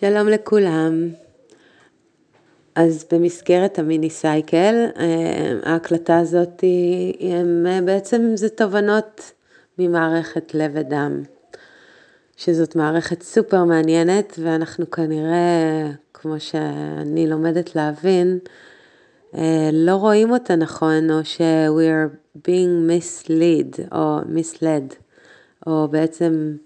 שלום לכולם. אז במסגרת המיני סייקל, אה, ההקלטה הזאת היא, הם, אה, בעצם זה תובנות ממערכת לב ודם, שזאת מערכת סופר מעניינת ואנחנו כנראה, כמו שאני לומדת להבין, אה, לא רואים אותה נכון, או ש- we are being misled, או misled, או בעצם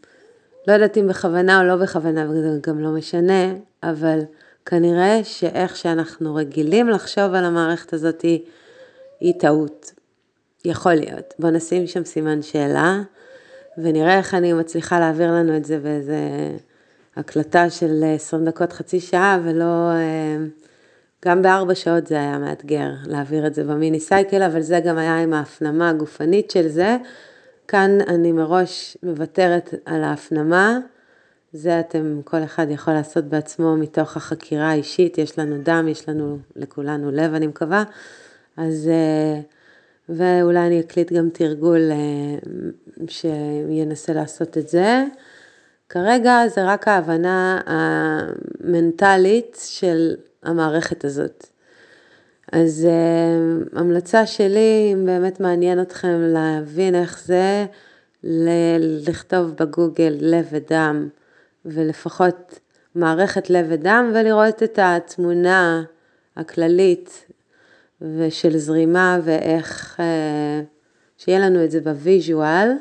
לא יודעת אם בכוונה או לא בכוונה, וזה גם לא משנה, אבל כנראה שאיך שאנחנו רגילים לחשוב על המערכת הזאת היא, היא טעות. יכול להיות. בוא נשים שם סימן שאלה, ונראה איך אני מצליחה להעביר לנו את זה באיזה הקלטה של 20 דקות, חצי שעה, ולא... אה, גם בארבע שעות זה היה מאתגר להעביר את זה במיני סייקל, אבל זה גם היה עם ההפנמה הגופנית של זה. כאן אני מראש מוותרת על ההפנמה, זה אתם, כל אחד יכול לעשות בעצמו מתוך החקירה האישית, יש לנו דם, יש לנו לכולנו לב, אני מקווה, אז, אה, ואולי אני אקליט גם תרגול אה, שינסה לעשות את זה. כרגע זה רק ההבנה המנטלית של המערכת הזאת. אז אה, המלצה שלי, אם באמת מעניין אתכם להבין איך זה, ל- לכתוב בגוגל לב ודם, ולפחות מערכת לב ודם, ולראות את התמונה הכללית ושל זרימה ואיך, אה, שיהיה לנו את זה ב visual.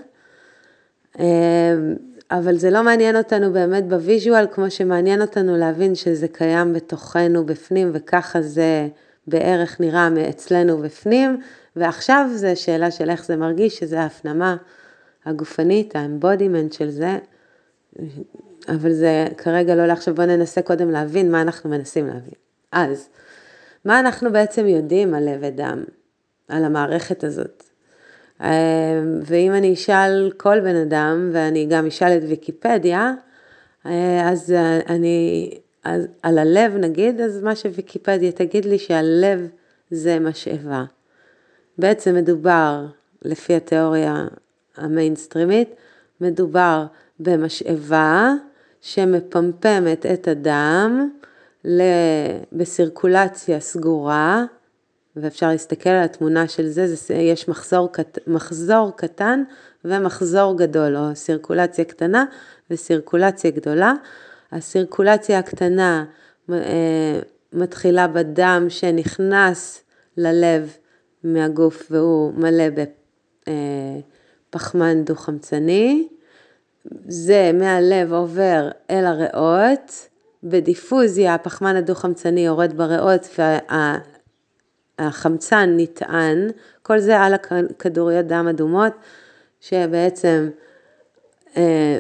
אה, אבל זה לא מעניין אותנו באמת ב visual, כמו שמעניין אותנו להבין שזה קיים בתוכנו בפנים, וככה זה בערך נראה מאצלנו בפנים, ועכשיו זה שאלה של איך זה מרגיש, שזה ההפנמה הגופנית, האמבודימנט של זה, אבל זה כרגע לא לעכשיו, בואו ננסה קודם להבין מה אנחנו מנסים להבין. אז, מה אנחנו בעצם יודעים על לב ודם, על המערכת הזאת? ואם אני אשאל כל בן אדם, ואני גם אשאל את ויקיפדיה, אז אני אז על הלב נגיד, אז מה שוויקיפדיה תגיד לי שהלב זה משאבה. בעצם מדובר, לפי התיאוריה המיינסטרימית, מדובר במשאבה שמפמפמת את הדם בסירקולציה סגורה, ואפשר להסתכל על התמונה של זה, זה יש מחזור, מחזור קטן ומחזור גדול, או סירקולציה קטנה וסירקולציה גדולה. הסירקולציה הקטנה אה, מתחילה בדם שנכנס ללב מהגוף והוא מלא בפחמן אה, דו-חמצני. זה מהלב עובר אל הריאות, בדיפוזיה הפחמן הדו-חמצני יורד בריאות והחמצן נטען, כל זה על הכדוריות דם אדומות שבעצם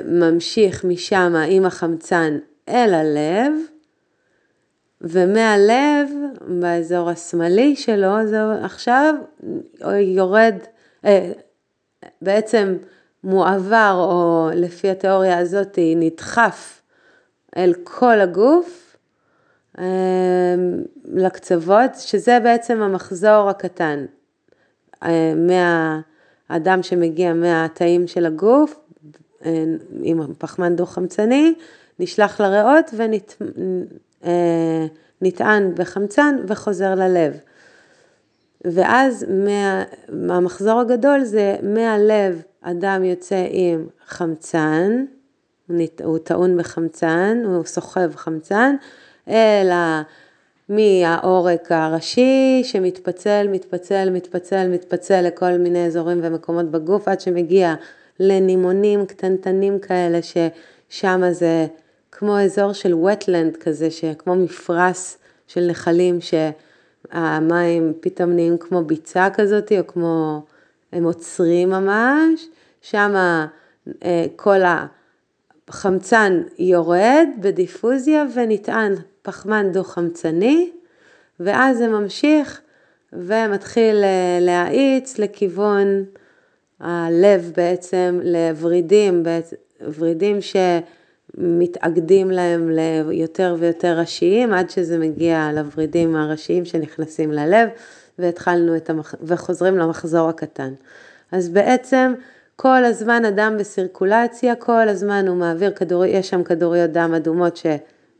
ממשיך משם עם החמצן אל הלב, ומהלב, באזור השמאלי שלו, זה עכשיו יורד, אה, בעצם מועבר, או לפי התיאוריה הזאת, נדחף אל כל הגוף, אה, לקצוות, שזה בעצם המחזור הקטן, מהאדם שמגיע מהתאים של הגוף, עם פחמן דו-חמצני, נשלח לריאות ונטען אה, בחמצן וחוזר ללב. ואז מה, מהמחזור הגדול זה מהלב אדם יוצא עם חמצן, הוא טעון בחמצן, הוא סוחב חמצן, אלא מהעורק הראשי שמתפצל, מתפצל, מתפצל, מתפצל לכל מיני אזורים ומקומות בגוף עד שמגיע לנימונים קטנטנים כאלה ששם זה כמו אזור של wetland כזה, כמו מפרש של נחלים שהמים פתאום נהיים כמו ביצה כזאת או כמו, הם עוצרים ממש, שם אה, כל החמצן יורד בדיפוזיה ונטען פחמן דו-חמצני ואז זה ממשיך ומתחיל אה, להאיץ לכיוון הלב בעצם לוורידים, ורידים שמתאגדים להם ליותר ויותר ראשיים, עד שזה מגיע לוורידים הראשיים שנכנסים ללב, והתחלנו את המח... וחוזרים למחזור הקטן. אז בעצם כל הזמן הדם בסירקולציה, כל הזמן הוא מעביר כדוריות, יש שם כדוריות דם אדומות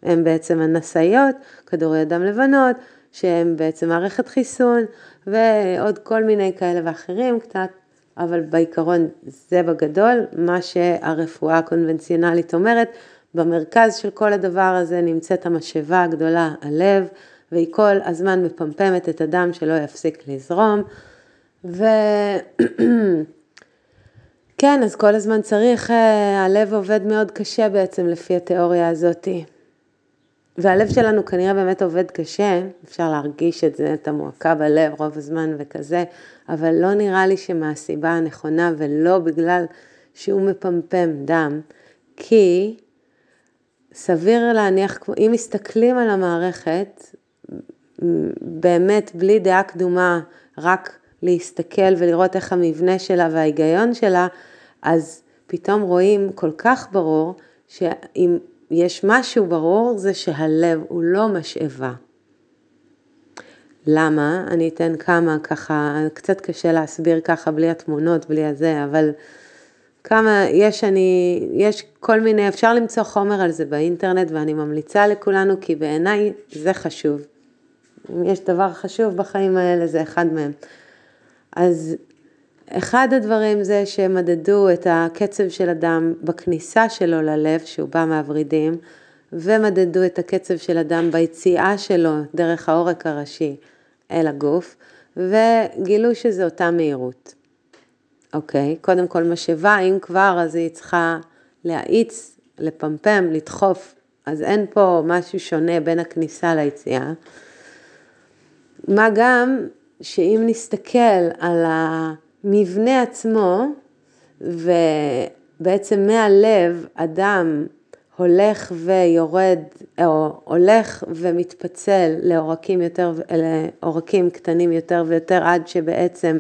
הם בעצם הנשאיות, כדורי דם לבנות, שהם בעצם מערכת חיסון, ועוד כל מיני כאלה ואחרים קצת, אבל בעיקרון זה בגדול מה שהרפואה הקונבנציונלית אומרת. במרכז של כל הדבר הזה נמצאת המשאבה הגדולה, הלב, והיא כל הזמן מפמפמת את הדם שלא יפסיק לזרום. וכן, אז כל הזמן צריך, אה, הלב עובד מאוד קשה בעצם לפי התיאוריה הזאתי. והלב שלנו כנראה באמת עובד קשה, אפשר להרגיש את זה, את המועקה בלב רוב הזמן וכזה, אבל לא נראה לי שמהסיבה הנכונה ולא בגלל שהוא מפמפם דם, כי סביר להניח, אם מסתכלים על המערכת, באמת בלי דעה קדומה, רק להסתכל ולראות איך המבנה שלה וההיגיון שלה, אז פתאום רואים כל כך ברור שאם יש משהו ברור זה שהלב הוא לא משאבה. למה? אני אתן כמה ככה, קצת קשה להסביר ככה בלי התמונות, בלי הזה, אבל כמה, יש אני, יש כל מיני, אפשר למצוא חומר על זה באינטרנט ואני ממליצה לכולנו כי בעיניי זה חשוב. אם יש דבר חשוב בחיים האלה זה אחד מהם. אז אחד הדברים זה שמדדו את הקצב של הדם בכניסה שלו ללב, שהוא בא מהוורידים, ומדדו את הקצב של הדם ביציאה שלו דרך העורק הראשי אל הגוף, וגילו שזה אותה מהירות. אוקיי, קודם כל משאבה, אם כבר, אז היא צריכה להאיץ, לפמפם, לדחוף, אז אין פה משהו שונה בין הכניסה ליציאה. מה גם שאם נסתכל על המבנה עצמו, ובעצם מהלב אדם הולך ויורד, או הולך ומתפצל לעורקים יותר, לעורקים קטנים יותר ויותר, עד שבעצם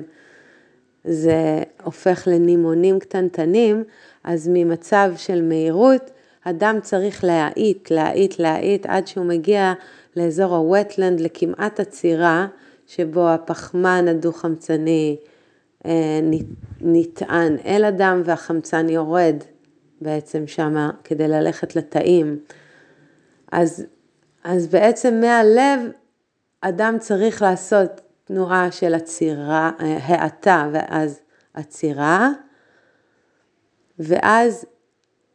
זה הופך לנימונים קטנטנים, אז ממצב של מהירות, אדם צריך להאיט, להאיט, להאיט, עד שהוא מגיע לאזור הווטלנד, לכמעט עצירה, שבו הפחמן הדו-חמצני נטען אל הדם והחמצן יורד בעצם שמה כדי ללכת לתאים. אז, אז בעצם מהלב אדם צריך לעשות תנועה של עצירה, אה, האטה ואז עצירה, ואז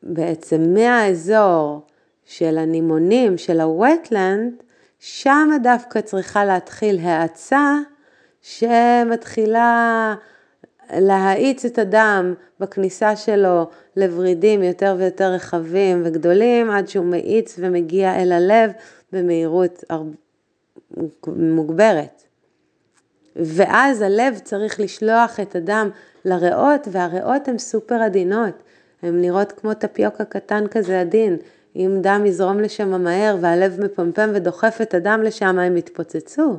בעצם מהאזור של הנימונים של הווטלנד, שם דווקא צריכה להתחיל האצה שמתחילה להאיץ את הדם בכניסה שלו לוורידים יותר ויותר רחבים וגדולים, עד שהוא מאיץ ומגיע אל הלב במהירות מוגברת. ואז הלב צריך לשלוח את הדם לריאות, והריאות הן סופר עדינות, הן נראות כמו טפיוקה קטן כזה עדין. אם דם יזרום לשם מהר והלב מפמפם ודוחף את הדם לשם, הם יתפוצצו.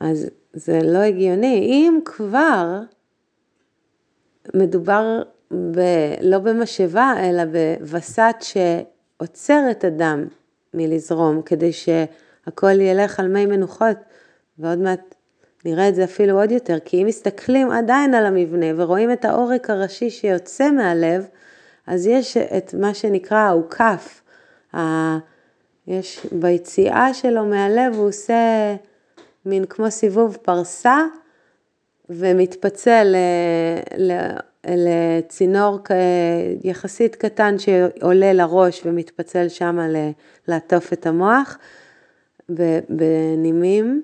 אז זה לא הגיוני. אם כבר מדובר ב, לא במשאבה, אלא בווסת שעוצר את הדם מלזרום, כדי שהכל ילך על מי מנוחות, ועוד מעט נראה את זה אפילו עוד יותר, כי אם מסתכלים עדיין על המבנה ורואים את העורק הראשי שיוצא מהלב, אז יש את מה שנקרא האוכף. יש ביציאה שלו מהלב, הוא עושה מין כמו סיבוב פרסה ומתפצל לצינור יחסית קטן שעולה לראש ומתפצל שם לעטוף את המוח בנימים.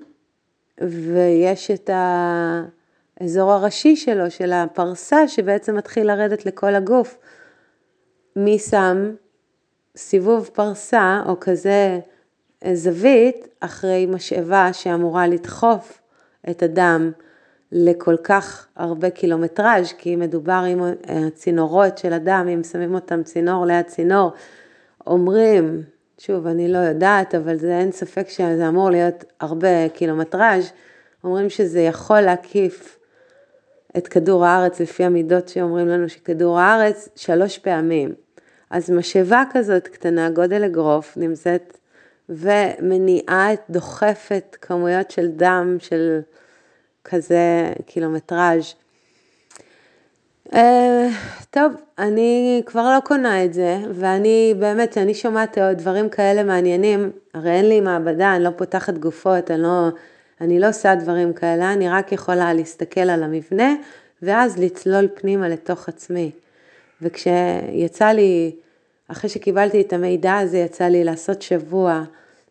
ויש את האזור הראשי שלו, של הפרסה, שבעצם מתחיל לרדת לכל הגוף. מי שם סיבוב פרסה או כזה זווית אחרי משאבה שאמורה לדחוף את הדם לכל כך הרבה קילומטראז', כי מדובר עם הצינורות של הדם, אם שמים אותם צינור ליד צינור, אומרים שוב, אני לא יודעת, אבל זה אין ספק שזה אמור להיות הרבה קילומטראז', אומרים שזה יכול להקיף את כדור הארץ לפי המידות שאומרים לנו שכדור הארץ שלוש פעמים. אז משאבה כזאת קטנה, גודל אגרוף, נמצאת ומניעה, דוחפת כמויות של דם של כזה קילומטראז'. אה, טוב, אני כבר לא קונה את זה, ואני באמת, אני שומעת עוד דברים כאלה מעניינים, הרי אין לי מעבדה, אני לא פותחת גופות, אני לא, אני לא עושה דברים כאלה, אני רק יכולה להסתכל על המבנה, ואז לצלול פנימה לתוך עצמי. וכשיצא לי, אחרי שקיבלתי את המידע הזה, יצא לי לעשות שבוע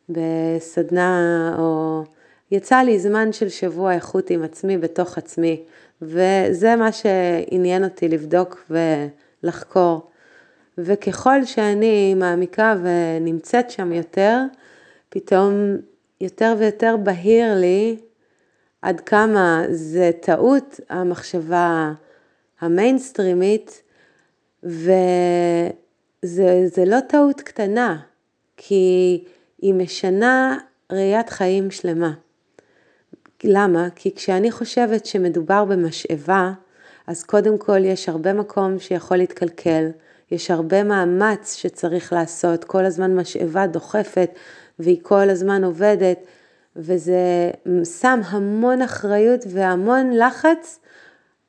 בסדנה, או יצא לי זמן של שבוע איכות עם עצמי בתוך עצמי. וזה מה שעניין אותי לבדוק ולחקור. וככל שאני מעמיקה ונמצאת שם יותר, פתאום יותר ויותר בהיר לי עד כמה זה טעות המחשבה המיינסטרימית, וזה לא טעות קטנה, כי היא משנה ראיית חיים שלמה. למה? כי כשאני חושבת שמדובר במשאבה, אז קודם כל יש הרבה מקום שיכול להתקלקל, יש הרבה מאמץ שצריך לעשות, כל הזמן משאבה דוחפת והיא כל הזמן עובדת, וזה שם המון אחריות והמון לחץ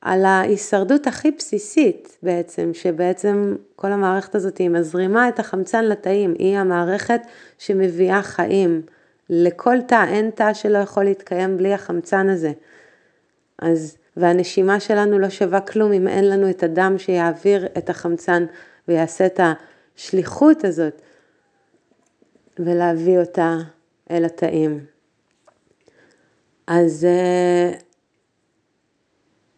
על ההישרדות הכי בסיסית בעצם, שבעצם כל המערכת הזאת היא מזרימה את החמצן לתאים, היא המערכת שמביאה חיים. לכל תא, אין תא שלא יכול להתקיים בלי החמצן הזה. אז, והנשימה שלנו לא שווה כלום אם אין לנו את הדם שיעביר את החמצן ויעשה את השליחות הזאת ולהביא אותה אל התאים. אז, אה,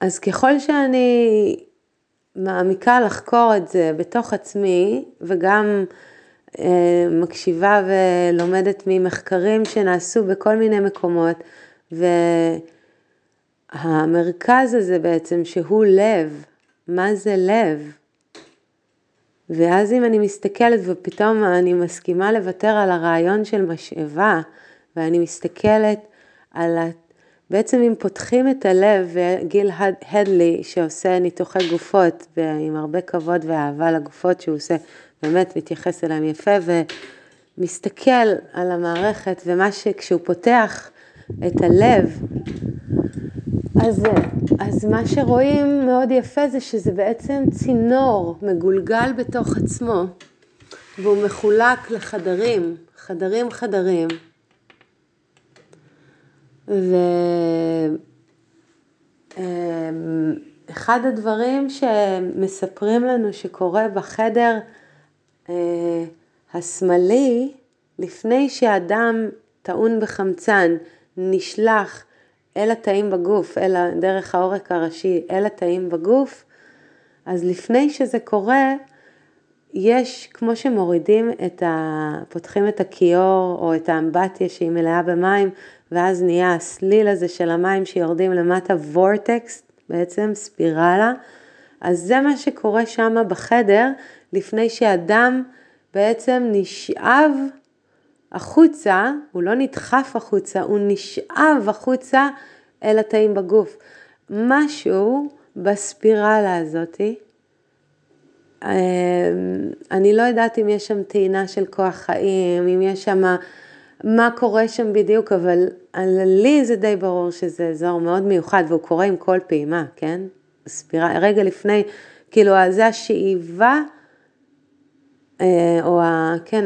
אז ככל שאני מעמיקה לחקור את זה בתוך עצמי וגם אה, מקשיבה ולומדת ממחקרים שנעשו בכל מיני מקומות, והמרכז הזה בעצם שהוא לב, מה זה לב? ואז אם אני מסתכלת ופתאום אני מסכימה לוותר על הרעיון של משאבה, ואני מסתכלת על, בעצם אם פותחים את הלב, וגיל הדלי שעושה ניתוחי גופות, ועם הרבה כבוד ואהבה לגופות שהוא עושה, באמת מתייחס אליהם יפה ומסתכל על המערכת ומה שכשהוא פותח את הלב, אז, אז מה שרואים מאוד יפה זה שזה בעצם צינור מגולגל בתוך עצמו והוא מחולק לחדרים, חדרים חדרים. ואחד הדברים שמספרים לנו שקורה בחדר אה, השמאלי, לפני שאדם טעון בחמצן נשלח אל התאים בגוף, אל דרך העורק הראשי, אל התאים בגוף, אז לפני שזה קורה, יש, כמו שמורידים את ה... פותחים את הכיור או את האמבטיה שהיא מלאה במים, ואז נהיה הסליל הזה של המים שיורדים למטה, וורטקס, בעצם ספירלה, אז זה מה שקורה שם בחדר, לפני שאדם בעצם נשאב החוצה, הוא לא נדחף החוצה, הוא נשאב החוצה אל התאים בגוף. משהו בספירלה הזאתי, אני לא יודעת אם יש שם טעינה של כוח חיים, אם יש שם, מה קורה שם בדיוק, אבל לי זה די ברור שזה אזור מאוד מיוחד והוא קורה עם כל פעימה, כן? ספירה, רגע לפני, כאילו זה השאיבה אה, או ה, כן,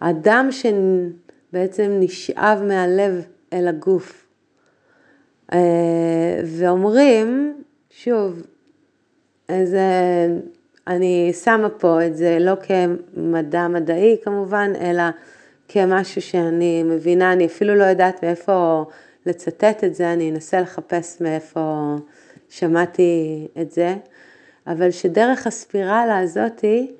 הדם שבעצם נשאב מהלב אל הגוף. אה, ואומרים, שוב, איזה, אני שמה פה את זה לא כמדע מדעי כמובן, אלא כמשהו שאני מבינה, אני אפילו לא יודעת מאיפה לצטט את זה, אני אנסה לחפש מאיפה שמעתי את זה. אבל שדרך הספירלה הזאתי,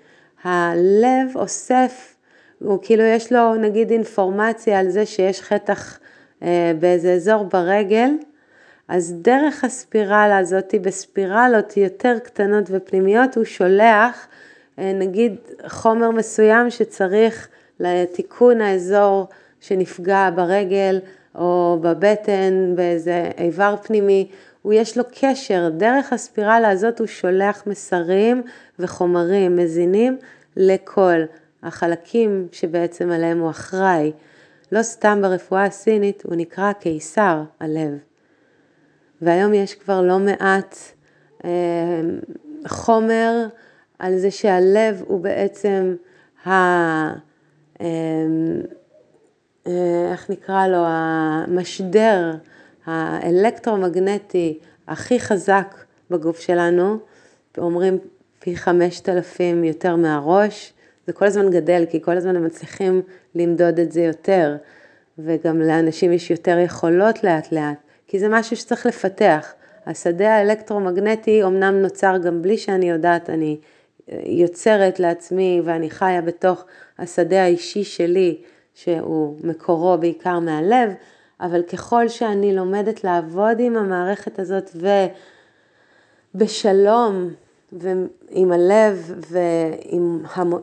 הלב אוסף, הוא כאילו יש לו נגיד אינפורמציה על זה שיש חטח אה, באיזה אזור ברגל, אז דרך הספירלה הזאתי, בספירלות יותר קטנות ופנימיות, הוא שולח אה, נגיד חומר מסוים שצריך לתיקון האזור שנפגע ברגל או בבטן, באיזה איבר פנימי, הוא יש לו קשר, דרך הספירלה הזאת הוא שולח מסרים וחומרים מזינים לכל החלקים שבעצם עליהם הוא אחראי. לא סתם ברפואה הסינית הוא נקרא קיסר הלב. והיום יש כבר לא מעט חומר על זה שהלב הוא בעצם ה... איך נקרא לו? המשדר האלקטרומגנטי הכי חזק בגוף שלנו, אומרים פי חמשת אלפים יותר מהראש, זה כל הזמן גדל, כי כל הזמן הם מצליחים למדוד את זה יותר, וגם לאנשים יש יותר יכולות לאט לאט, כי זה משהו שצריך לפתח. השדה האלקטרומגנטי אמנם נוצר גם בלי שאני יודעת, אני יוצרת לעצמי ואני חיה בתוך השדה האישי שלי, שהוא מקורו בעיקר מהלב, אבל ככל שאני לומדת לעבוד עם המערכת הזאת ובשלום ועם הלב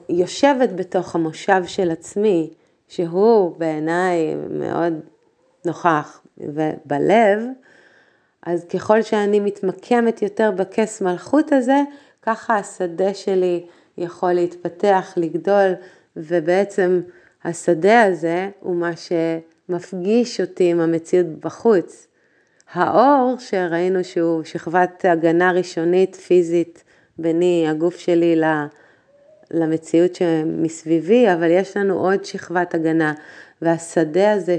ויושבת בתוך המושב של עצמי, שהוא בעיניי מאוד נוכח ובלב, אז ככל שאני מתמקמת יותר בכס מלכות הזה, ככה השדה שלי יכול להתפתח, לגדול, ובעצם השדה הזה הוא מה שמפגיש אותי עם המציאות בחוץ. האור שראינו שהוא שכבת הגנה ראשונית פיזית ביני, הגוף שלי, למציאות שמסביבי, אבל יש לנו עוד שכבת הגנה. והשדה הזה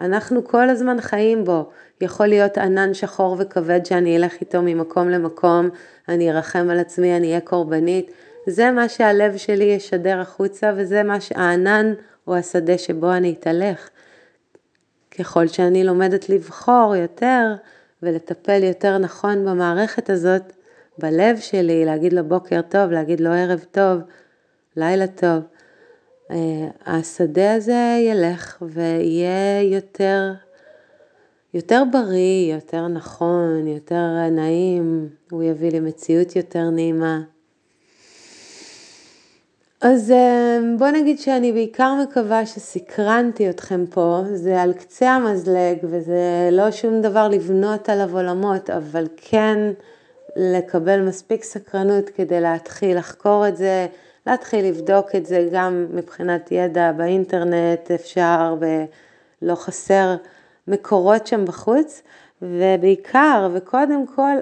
שאנחנו כל הזמן חיים בו, יכול להיות ענן שחור וכבד שאני אלך איתו ממקום למקום, אני ארחם על עצמי, אני אהיה קורבנית. זה מה שהלב שלי ישדר החוצה וזה מה שהענן הוא השדה שבו אני אתהלך. ככל שאני לומדת לבחור יותר ולטפל יותר נכון במערכת הזאת, בלב שלי, להגיד לו בוקר טוב, להגיד לו ערב טוב, לילה טוב, השדה הזה ילך ויהיה יותר, יותר בריא, יותר נכון, יותר נעים, הוא יביא לי מציאות יותר נעימה. אז אה, בוא נגיד שאני בעיקר מקווה שסקרנתי אתכם פה, זה על קצה המזלג וזה לא שום דבר לבנות עליו עולמות, אבל כן לקבל מספיק סקרנות כדי להתחיל לחקור את זה, להתחיל לבדוק את זה גם מבחינת ידע באינטרנט, אפשר ולא חסר מקורות שם בחוץ, ובעיקר וקודם כל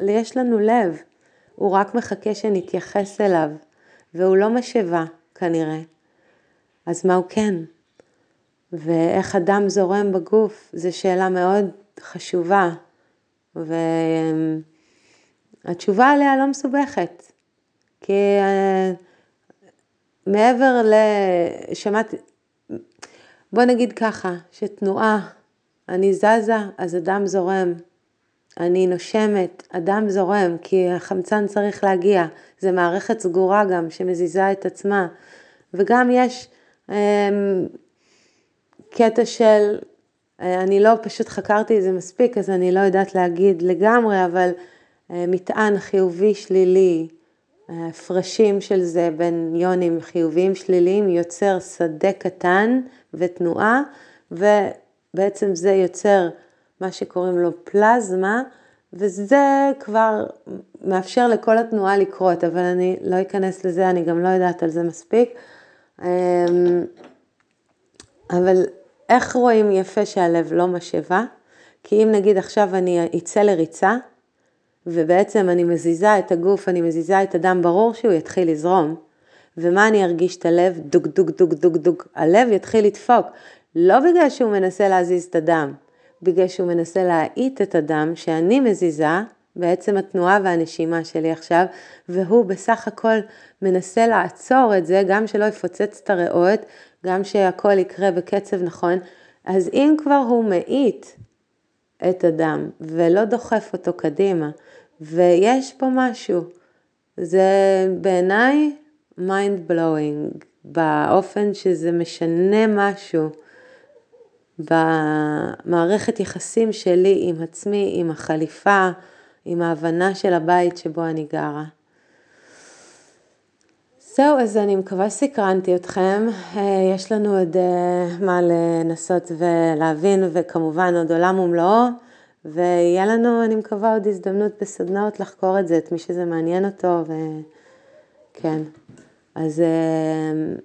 יש לנו לב, הוא רק מחכה שנתייחס אליו. והוא לא משאבה כנראה. אז מה הוא כן? ואיך הדם זורם בגוף, זו שאלה מאוד חשובה, והתשובה עליה לא מסובכת, כי אה, מעבר ל... שמעתי, בוא נגיד ככה, שתנועה, אני זזה, אז הדם זורם, אני נושמת, הדם זורם, כי החמצן צריך להגיע, זה מערכת סגורה גם שמזיזה את עצמה. וגם יש אה, קטע של, אה, אני לא פשוט חקרתי את זה מספיק, אז אני לא יודעת להגיד לגמרי, אבל אה, מטען חיובי שלילי, אה, הפרשים של זה בין יונים חיוביים שליליים יוצר שדה קטן ותנועה, ובעצם זה יוצר מה שקוראים לו פלזמה, וזה כבר מאפשר לכל התנועה לקרות, אבל אני לא אכנס לזה, אני גם לא יודעת על זה מספיק. אמ, אבל איך רואים יפה שהלב לא משאבה? כי אם נגיד עכשיו אני אצא לריצה, ובעצם אני מזיזה את הגוף, אני מזיזה את הדם, ברור שהוא יתחיל לזרום. ומה אני ארגיש את הלב? דוג דוג דוג דוג דוג. הלב יתחיל לדפוק, לא בגלל שהוא מנסה להזיז את הדם, בגלל שהוא מנסה להאיט את הדם שאני מזיזה, בעצם התנועה והנשימה שלי עכשיו, והוא בסך הכל מנסה לעצור את זה, גם שלא יפוצץ את הריאות, גם שהכל יקרה בקצב נכון. אז אם כבר הוא מאיט את הדם ולא דוחף אותו קדימה, ויש פה משהו, זה בעיניי mind blowing, באופן שזה משנה משהו. במערכת יחסים שלי עם עצמי, עם החליפה, עם ההבנה של הבית שבו אני גרה. זהו, אז אני מקווה שסקרנתי אתכם. אה, יש לנו עוד אה, מה לנסות ולהבין, וכמובן עוד עולם ומלואו, ויהיה לנו, אני מקווה, עוד הזדמנות בסדנאות לחקור את זה, את מי שזה מעניין אותו, וכן. אז אה,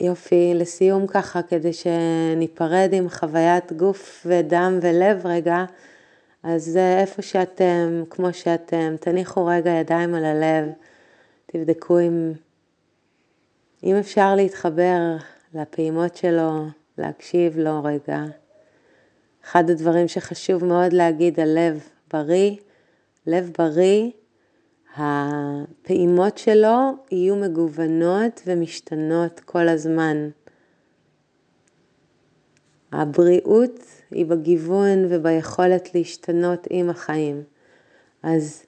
יופי, לסיום ככה, כדי שניפרד עם חוויית גוף ודם ולב רגע, אז איפה שאתם, כמו שאתם, תניחו רגע ידיים על הלב, תבדקו אם, אם אפשר להתחבר לפעימות שלו, להקשיב לו רגע. אחד הדברים שחשוב מאוד להגיד על לב בריא, לב בריא, הפעימות שלו יהיו מגוונות ומשתנות כל הזמן. הבריאות היא בגיוון וביכולת להשתנות עם החיים. אז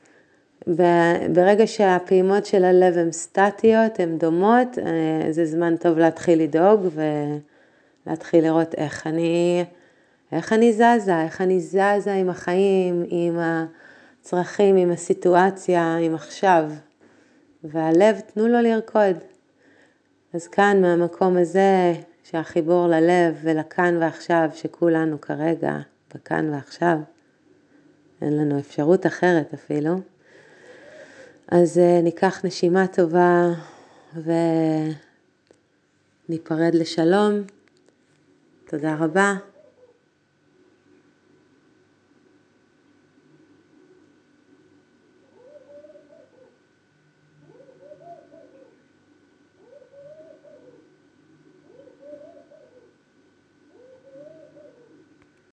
ברגע שהפעימות של הלב הן סטטיות, הן דומות, אה, זה זמן טוב להתחיל לדאוג ולהתחיל לראות איך אני, איך אני זזה, איך אני זזה עם החיים, עם הצרכים, עם הסיטואציה, עם עכשיו. והלב, תנו לו לרקוד. אז כאן, מהמקום הזה, שהחיבור ללב ולכאן ועכשיו, שכולנו כרגע בכאן ועכשיו, אין לנו אפשרות אחרת אפילו. אז uh, ניקח נשימה טובה וניפרד לשלום. תודה רבה.